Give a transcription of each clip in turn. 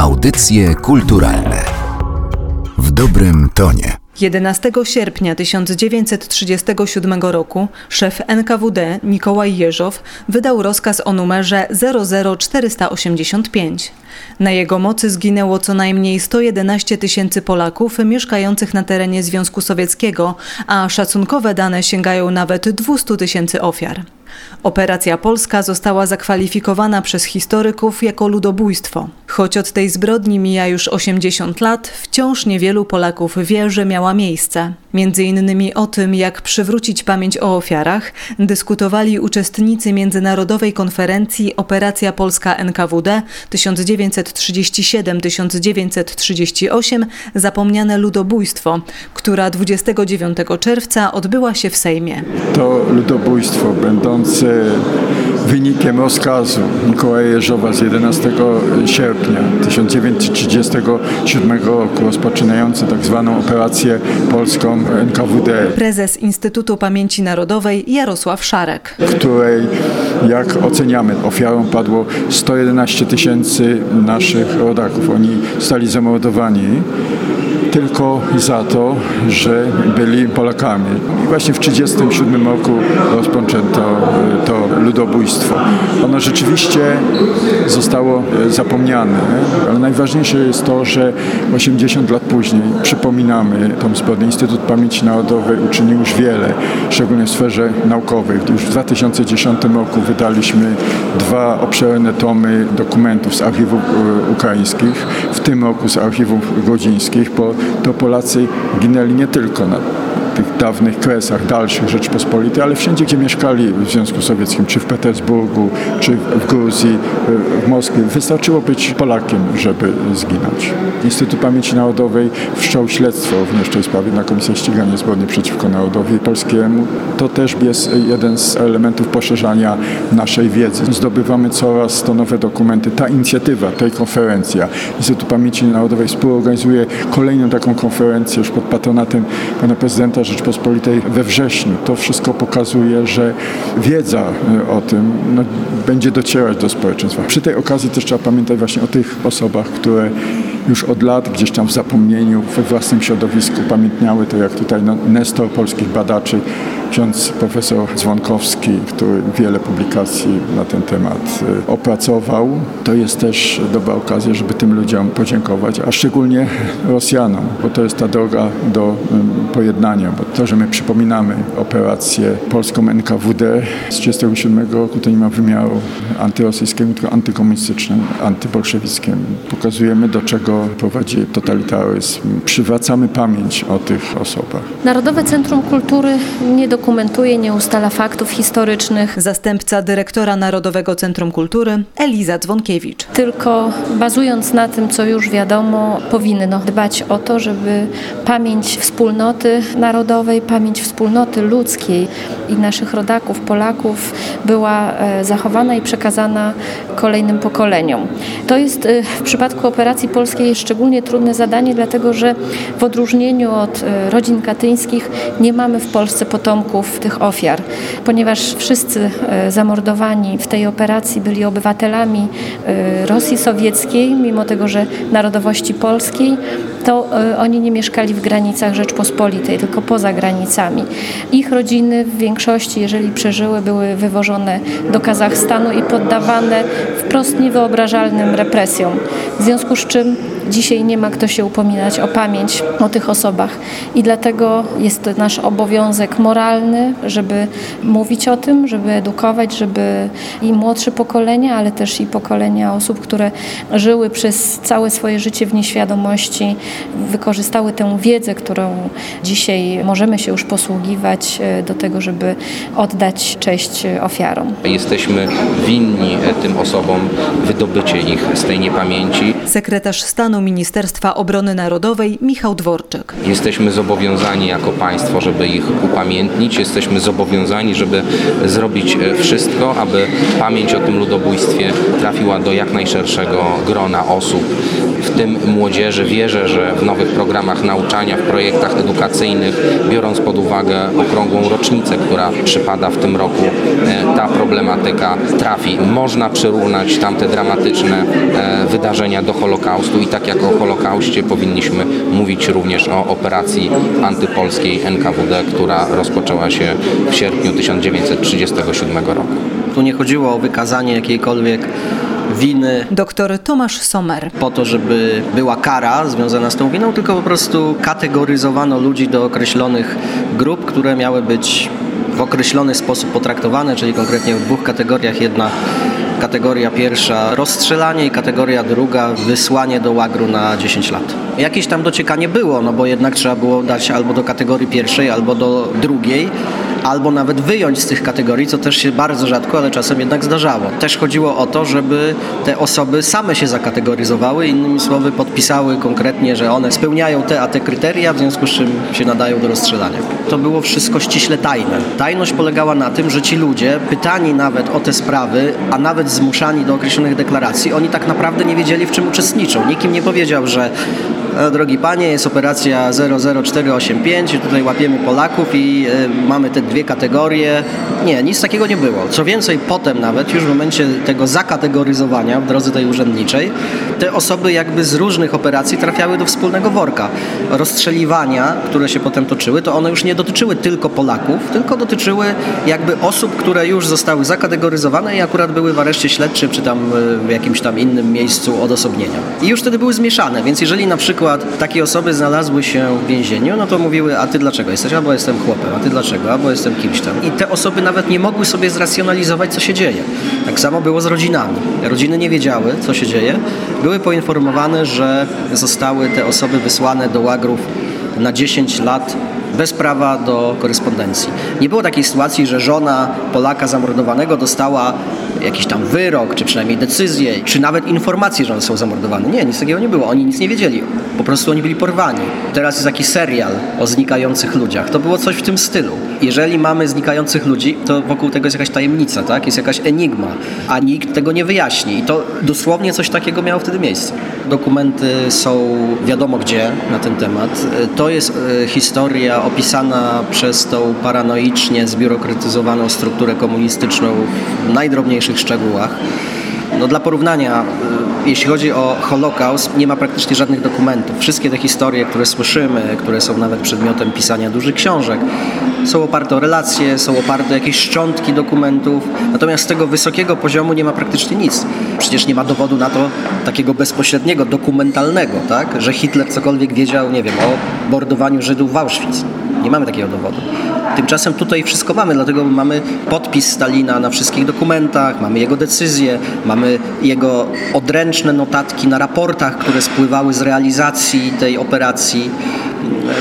Audycje kulturalne w dobrym tonie. 11 sierpnia 1937 roku szef NKWD Mikołaj Jeżow wydał rozkaz o numerze 00485. Na jego mocy zginęło co najmniej 111 tysięcy Polaków mieszkających na terenie Związku Sowieckiego, a szacunkowe dane sięgają nawet 200 tysięcy ofiar. Operacja Polska została zakwalifikowana przez historyków jako ludobójstwo. Choć od tej zbrodni mija już 80 lat, wciąż niewielu Polaków wie, że miała miejsce. Między innymi o tym, jak przywrócić pamięć o ofiarach, dyskutowali uczestnicy międzynarodowej konferencji Operacja Polska NKWD 1937-1938 Zapomniane ludobójstwo, która 29 czerwca odbyła się w Sejmie. To ludobójstwo będące wynikiem rozkazu Mikołaja Jeżowa z 11 sierpnia 1937 roku rozpoczynający tak zwaną operację polską NKWD. Prezes Instytutu Pamięci Narodowej Jarosław Szarek. Której, jak oceniamy, ofiarą padło 111 tysięcy naszych rodaków. Oni zostali zamordowani tylko za to, że byli Polakami. I właśnie w 1937 roku rozpoczęto e, to ludobójstwo. Ono rzeczywiście zostało e, zapomniane, ale najważniejsze jest to, że 80 lat później przypominamy tą zbrodnię. Instytut Pamięci Narodowej uczynił już wiele, szczególnie w sferze naukowej. Już w 2010 roku wydaliśmy dwa obszerne tomy dokumentów z archiwów e, ukraińskich, w tym roku z archiwów godzińskich, po to Polacy ginęli nie tylko na tych dawnych kresach dalszych Rzeczpospolitej, ale wszędzie, gdzie mieszkali w Związku Sowieckim, czy w Petersburgu, czy w Gruzji, w Moskwie. Wystarczyło być Polakiem, żeby zginąć. Instytut Pamięci Narodowej wszczął śledztwo w tej sprawie na Komisję Ścigania Zbrodni przeciwko Narodowi Polskiemu. To też jest jeden z elementów poszerzania naszej wiedzy. Zdobywamy coraz to nowe dokumenty. Ta inicjatywa, tej konferencja Instytut Pamięci Narodowej współorganizuje kolejną taką konferencję już pod patronatem pana prezydenta Rzeczpospolitej we wrześniu. To wszystko pokazuje, że wiedza e, o tym no, będzie docierać do społeczeństwa. Przy tej okazji też trzeba pamiętać właśnie o tych osobach, które już od lat gdzieś tam w zapomnieniu, we własnym środowisku pamiętniały to, jak tutaj no, Nestor polskich badaczy, ksiądz profesor Dzwonkowski, który wiele publikacji na ten temat e, opracował. To jest też dobra okazja, żeby tym ludziom podziękować, a szczególnie Rosjanom, bo to jest ta droga do pojednania, bo to, że my przypominamy operację polską NKWD z 1937 roku, to nie ma wymiaru antyrosyjskiego, tylko antykomunistycznym, antybolszewickim. Pokazujemy, do czego prowadzi totalitaryzm. Przywracamy pamięć o tych osobach. Narodowe Centrum Kultury nie dokumentuje, nie ustala faktów historycznych. Zastępca dyrektora Narodowego Centrum Kultury Eliza Dzwonkiewicz. Tylko bazując na tym, co już wiadomo, powinno dbać o to, żeby pamięć wspólnoty narodowej, pamięć wspólnoty ludzkiej i naszych rodaków, Polaków była e, zachowana i przekazana kolejnym pokoleniom. To jest e, w przypadku operacji polskiej szczególnie trudne zadanie, dlatego że w odróżnieniu od e, rodzin katyńskich nie mamy w Polsce potomków tych ofiar, ponieważ wszyscy zamordowani w tej operacji byli obywatelami Rosji Sowieckiej, mimo tego, że narodowości polskiej, to oni nie mieszkali w granicach Rzeczpospolitej, tylko poza granicami. Ich rodziny w większości, jeżeli przeżyły, były wywożone do Kazachstanu i poddawane wprost niewyobrażalnym represjom. W związku z czym dzisiaj nie ma kto się upominać o pamięć o tych osobach i dlatego jest to nasz obowiązek moralny, żeby mówić o tym, żeby edukować, żeby i młodsze pokolenia, ale też i pokolenia osób, które żyły przez całe swoje życie w nieświadomości, wykorzystały tę wiedzę, którą dzisiaj możemy się już posługiwać e, do tego, żeby oddać cześć ofiarom. Jesteśmy winni tym osobom wydobycie ich z tej niepamięci. Sekretarz stanu Ministerstwa Obrony Narodowej Michał Dworczyk. Jesteśmy zobowiązani jako państwo, żeby ich upamiętnić. Jesteśmy zobowiązani, żeby zrobić e, wszystko, aby pamięć o tym ludobójstwie trafiła do jak najszerszego grona osób, w tym młodzieży. Wierzę, że w nowych programach nauczania, w projektach edukacyjnych, biorąc pod uwagę okrągłą rocznicę, która przypada w tym roku, e, ta problematyka trafi. Można przyrównać tamte dramatyczne e, wydarzenia do Holokaustu i tak jak o Holokauście powinniśmy mówić również o operacji antypolskiej NKWD, która rozpoczęła się w sierpniu 1937 roku. Tu nie chodziło o wykazanie jakiejkolwiek winy Doktor Tomasz Sommer. po to, żeby była kara związana z tą winą, tylko po prostu kategoryzowano ludzi do określonych grup, które miały być w określony sposób potraktowane, czyli konkretnie w dwóch kategoriach. Jedna kategoria pierwsza rozstrzelanie i kategoria druga wysłanie do łagru na 10 lat. Jakieś tam dociekanie było, no bo jednak trzeba było dać albo do kategorii pierwszej, albo do drugiej, albo nawet wyjąć z tych kategorii, co też się bardzo rzadko, ale czasem jednak zdarzało. Też chodziło o to, żeby te osoby same się zakategoryzowały, innymi słowy podpisały konkretnie, że one spełniają te a te kryteria, w związku z czym się nadają do rozstrzelania. To było wszystko ściśle tajne. Tajność polegała na tym, że ci ludzie, pytani nawet o te sprawy, a nawet zmuszani do określonych deklaracji, oni tak naprawdę nie wiedzieli, w czym uczestniczą. Nikt im nie powiedział, że e, drogi panie, jest operacja 00485, tutaj łapiemy Polaków i e, mamy te dwie kategorie. Nie, nic takiego nie było. Co więcej, potem nawet, już w momencie tego zakategoryzowania w drodze tej urzędniczej, te osoby jakby z różnych operacji trafiały do wspólnego worka. Rozstrzeliwania, które się potem toczyły, to one już nie dotyczyły tylko Polaków, tylko dotyczyły jakby osób, które już zostały zakategoryzowane i akurat były w areszcie śledczym, czy tam e, w jakimś tam innym miejscu odosobnienia. I już wtedy były zmieszane, więc jeżeli na przykład takie osoby znalazły się w więzieniu, no to mówiły, a ty dlaczego jesteś? Albo jestem chłopem, a ty dlaczego? Albo jestem kimś tam. I te osoby nawet nie mogły sobie zracjonalizować, co się dzieje. Tak samo było z rodzinami. Rodziny nie wiedziały, co się dzieje. Były poinformowane, że zostały te osoby wysłane do łagrów na 10 lat bez prawa do korespondencji. Nie było takiej sytuacji, że żona Polaka zamordowanego dostała jakiś tam wyrok, czy przynajmniej decyzję, czy nawet informację, że one są zamordowane. Nie, nic takiego nie było. Oni nic nie wiedzieli. Po prostu oni byli porwani. Teraz jest taki serial o znikających ludziach. To było coś w tym stylu. Jeżeli mamy znikających ludzi, to wokół tego jest jakaś tajemnica, tak? Jest jakaś enigma, a nikt tego nie wyjaśni. I to dosłownie coś takiego miało wtedy miejsce. Dokumenty są wiadomo gdzie na ten temat. To jest e, historia opisana przez tą paranoicznie zbiurokratyzowaną strukturę komunistyczną w najdrobniejszych szczegółach. No dla porównania, y, jeśli chodzi o Holokaust, nie ma praktycznie żadnych dokumentów. Wszystkie te historie, które słyszymy, które są nawet przedmiotem pisania dużych książek, są oparte o relacje, są oparte o jakieś szczątki dokumentów, natomiast z tego wysokiego poziomu nie ma praktycznie nic. Przecież nie ma dowodu na to takiego bezpośredniego, dokumentalnego, tak? że Hitler cokolwiek wiedział, nie wiem, o mordowaniu Żydów w Auschwitz. Nie mamy takiego dowodu. Tymczasem tutaj wszystko mamy, dlatego mamy podpis Stalina na wszystkich dokumentach, mamy jego decyzje, mamy jego odręczne notatki na raportach, które spływały z realizacji tej operacji.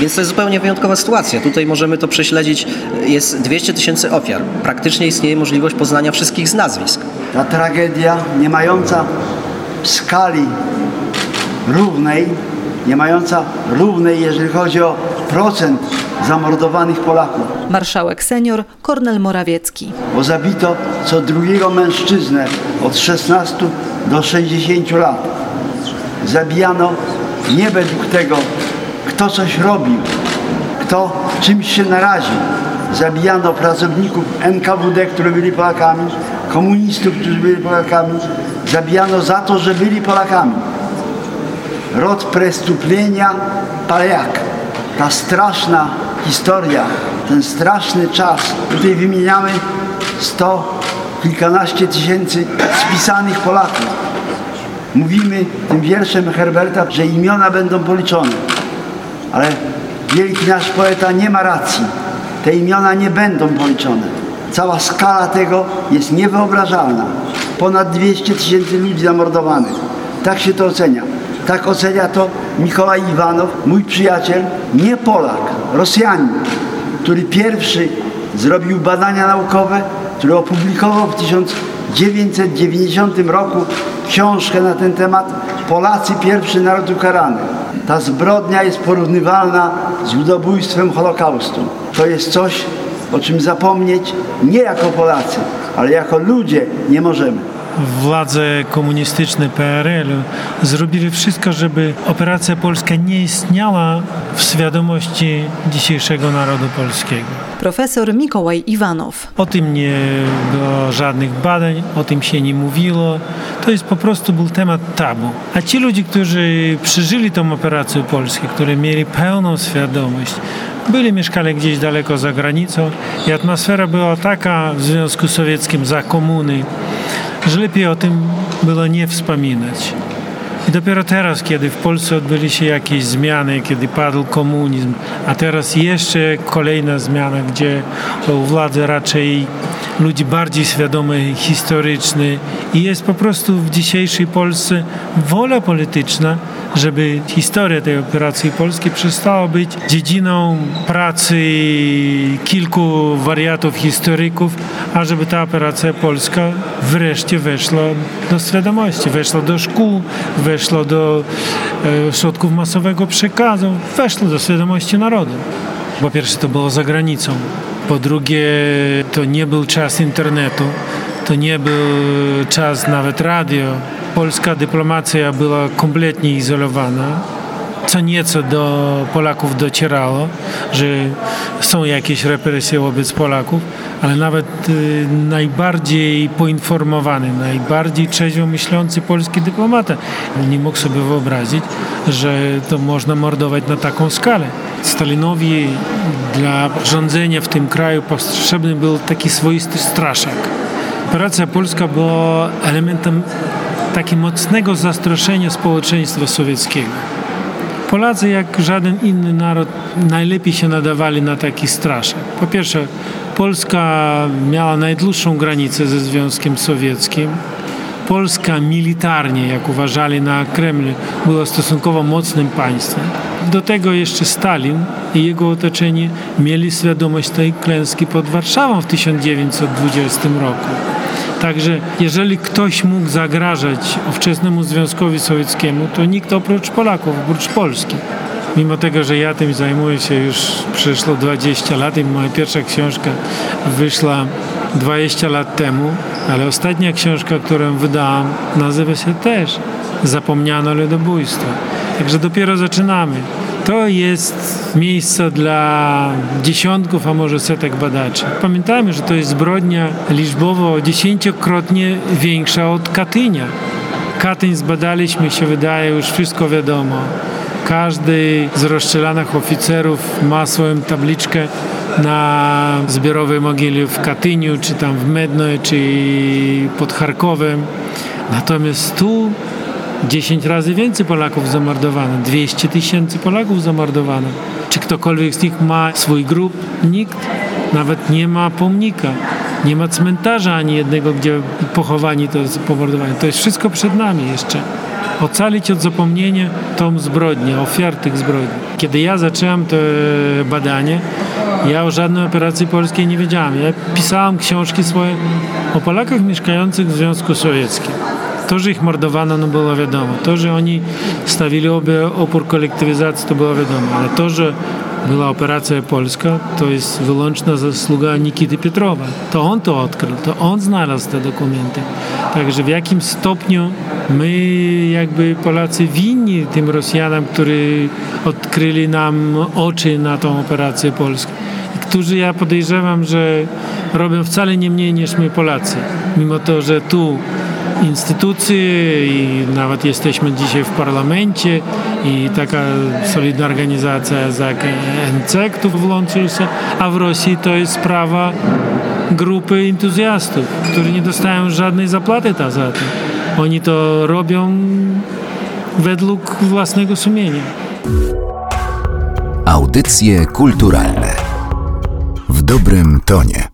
Więc to jest zupełnie wyjątkowa sytuacja. Tutaj możemy to prześledzić. Jest 200 tysięcy ofiar. Praktycznie istnieje możliwość poznania wszystkich z nazwisk. Ta tragedia nie mająca skali równej, nie mająca równej, jeżeli chodzi o procent zamordowanych Polaków, Marszałek senior Kornel Morawiecki. bo zabito co drugiego mężczyznę od 16 do 60 lat. Zabijano nie według tego, kto coś robił, kto czymś się naraził. Zabijano pracowników NKWD, którzy byli Polakami, komunistów, którzy byli Polakami. Zabijano za to, że byli Polakami. Rod prestuplenia Paljak. Ta straszna historia, ten straszny czas. Tutaj wymieniamy sto kilkanaście tysięcy spisanych Polaków. Mówimy tym wierszem Herberta, że imiona będą policzone. Ale wielki nasz poeta nie ma racji. Te imiona nie będą policzone. Cała skala tego jest niewyobrażalna. Ponad 200 tysięcy ludzi zamordowanych. Tak się to ocenia. Tak ocenia to Mikołaj Iwanow, mój przyjaciel, nie Polak, Rosjanin, który pierwszy zrobił badania naukowe, który opublikował w 1990 roku książkę na ten temat Polacy pierwszy naród ukarany. Ta zbrodnia jest porównywalna z ludobójstwem Holokaustu. To jest coś, o czym zapomnieć nie jako Polacy, ale jako ludzie nie możemy. władze komunistyczne PRL zrobili wszystko, żeby operacja polska nie istniała w świadomości dzisiejszego narodu polskiego. Profesor Mikołaj Iwanow. O tym nie było żadnych badań, o tym się nie mówiło. To jest po prostu był temat tabu. A ci ludzie, którzy przeżyli tą operację polską, którzy mieli pełną świadomość, byli mieszkali gdzieś daleko za granicą i atmosfera była taka w Związku Sowieckim za komuny, że lepiej o tym było nie wspominać. I dopiero teraz, kiedy w Polsce odbyli się jakieś zmiany, kiedy padł komunizm, a teraz jeszcze kolejna zmiana, gdzie u władzy raczej ludzi bardziej świadomy, historyczny i jest po prostu w dzisiejszej Polsce wola polityczna, żeby historia tej operacji polskiej przestała być dziedziną pracy kilku wariatów, historyków, a żeby ta operacja polska wreszcie weszła do świadomości, weszła do szkół, weszła do e, środków masowego przekazu, weszła do świadomości narodu. Po pierwsze to było za granicą, po drugie to nie był czas internetu, to nie był czas nawet radio. Polska dyplomacja była kompletnie izolowana. Co nieco do Polaków docierało, że są jakieś represje wobec Polaków, ale nawet y, najbardziej poinformowany, najbardziej trzeźwo myślący polski dyplomata nie mógł sobie wyobrazić, że to można mordować na taką skalę. Stalinowi dla rządzenia w tym kraju potrzebny był taki swoisty straszak. Operacja polska była elementem takiego mocnego zastraszenia społeczeństwa sowieckiego. Polacy, jak żaden inny naród, najlepiej się nadawali na taki straszak. Po pierwsze, Polska miała najdłuższą granicę ze Związkiem Sowieckim. Polska militarnie, jak uważali na Kremlu, była stosunkowo mocnym państwem. Do tego jeszcze Stalin i jego otoczenie mieli świadomość tej klęski pod Warszawą w 1920 roku. Także jeżeli ktoś mógł zagrażać ówczesnemu Związkowi Sowieckiemu, to nikt oprócz Polaków, oprócz Polski. Mimo tego, że ja tym zajmuję się już przeszło 20 lat i moja pierwsza książka wyszła 20 lat temu, ale ostatnia książka, którą wydałam, nazywa się też Zapomniano ludobójstwo. Także dopiero zaczynamy. To jest miejsce dla dziesiątków, a może setek badaczy. Pamiętajmy, że to jest zbrodnia liczbowo dziesięciokrotnie większa od Katynia. Katyń zbadaliśmy, się wydaje, już wszystko wiadomo. Każdy z rozstrzelanych oficerów ma swoją tabliczkę na zbiorowej mogile w Katyniu, czy tam w Medno, czy pod Charkowem. Natomiast tu 10 razy więcej Polaków zamordowano, 200 tysięcy Polaków zamordowano. Czy ktokolwiek z nich ma swój grób? Nikt. Nawet nie ma pomnika. Nie ma cmentarza ani jednego, gdzie pochowani to pomordowani. To jest wszystko przed nami jeszcze. Ocalić od zapomnienia tą zbrodnię, ofiar tych zbrodni. Kiedy ja zacząłem to badanie, ja o żadnej operacji polskiej nie wiedziałem. Ja pisałem książki swoje o Polakach mieszkających w Związku Sowieckim. To, że ich mordowano, no było wiadomo. To, że oni stawili opór kolektywizacji, to było wiadomo. Ale to, że była operacja polska, to jest wyłączna zasługa Nikity Pietrowa. To on to odkrył, to on znalazł te dokumenty. Także w jakim stopniu my jakby Polacy winni tym Rosjanom, którzy odkryli nam oczy na tą operację polską. Którzy ja podejrzewam, że robią wcale nie mniej niż my Polacy. Mimo to, że tu instytucje i nawet jesteśmy dzisiaj w parlamencie i taka solidna organizacja jak NC, który włączył się, a w Rosji to jest sprawa grupy entuzjastów, którzy nie dostają żadnej zapłaty za to. Oni to robią według własnego sumienia. Audycje kulturalne w dobrym tonie.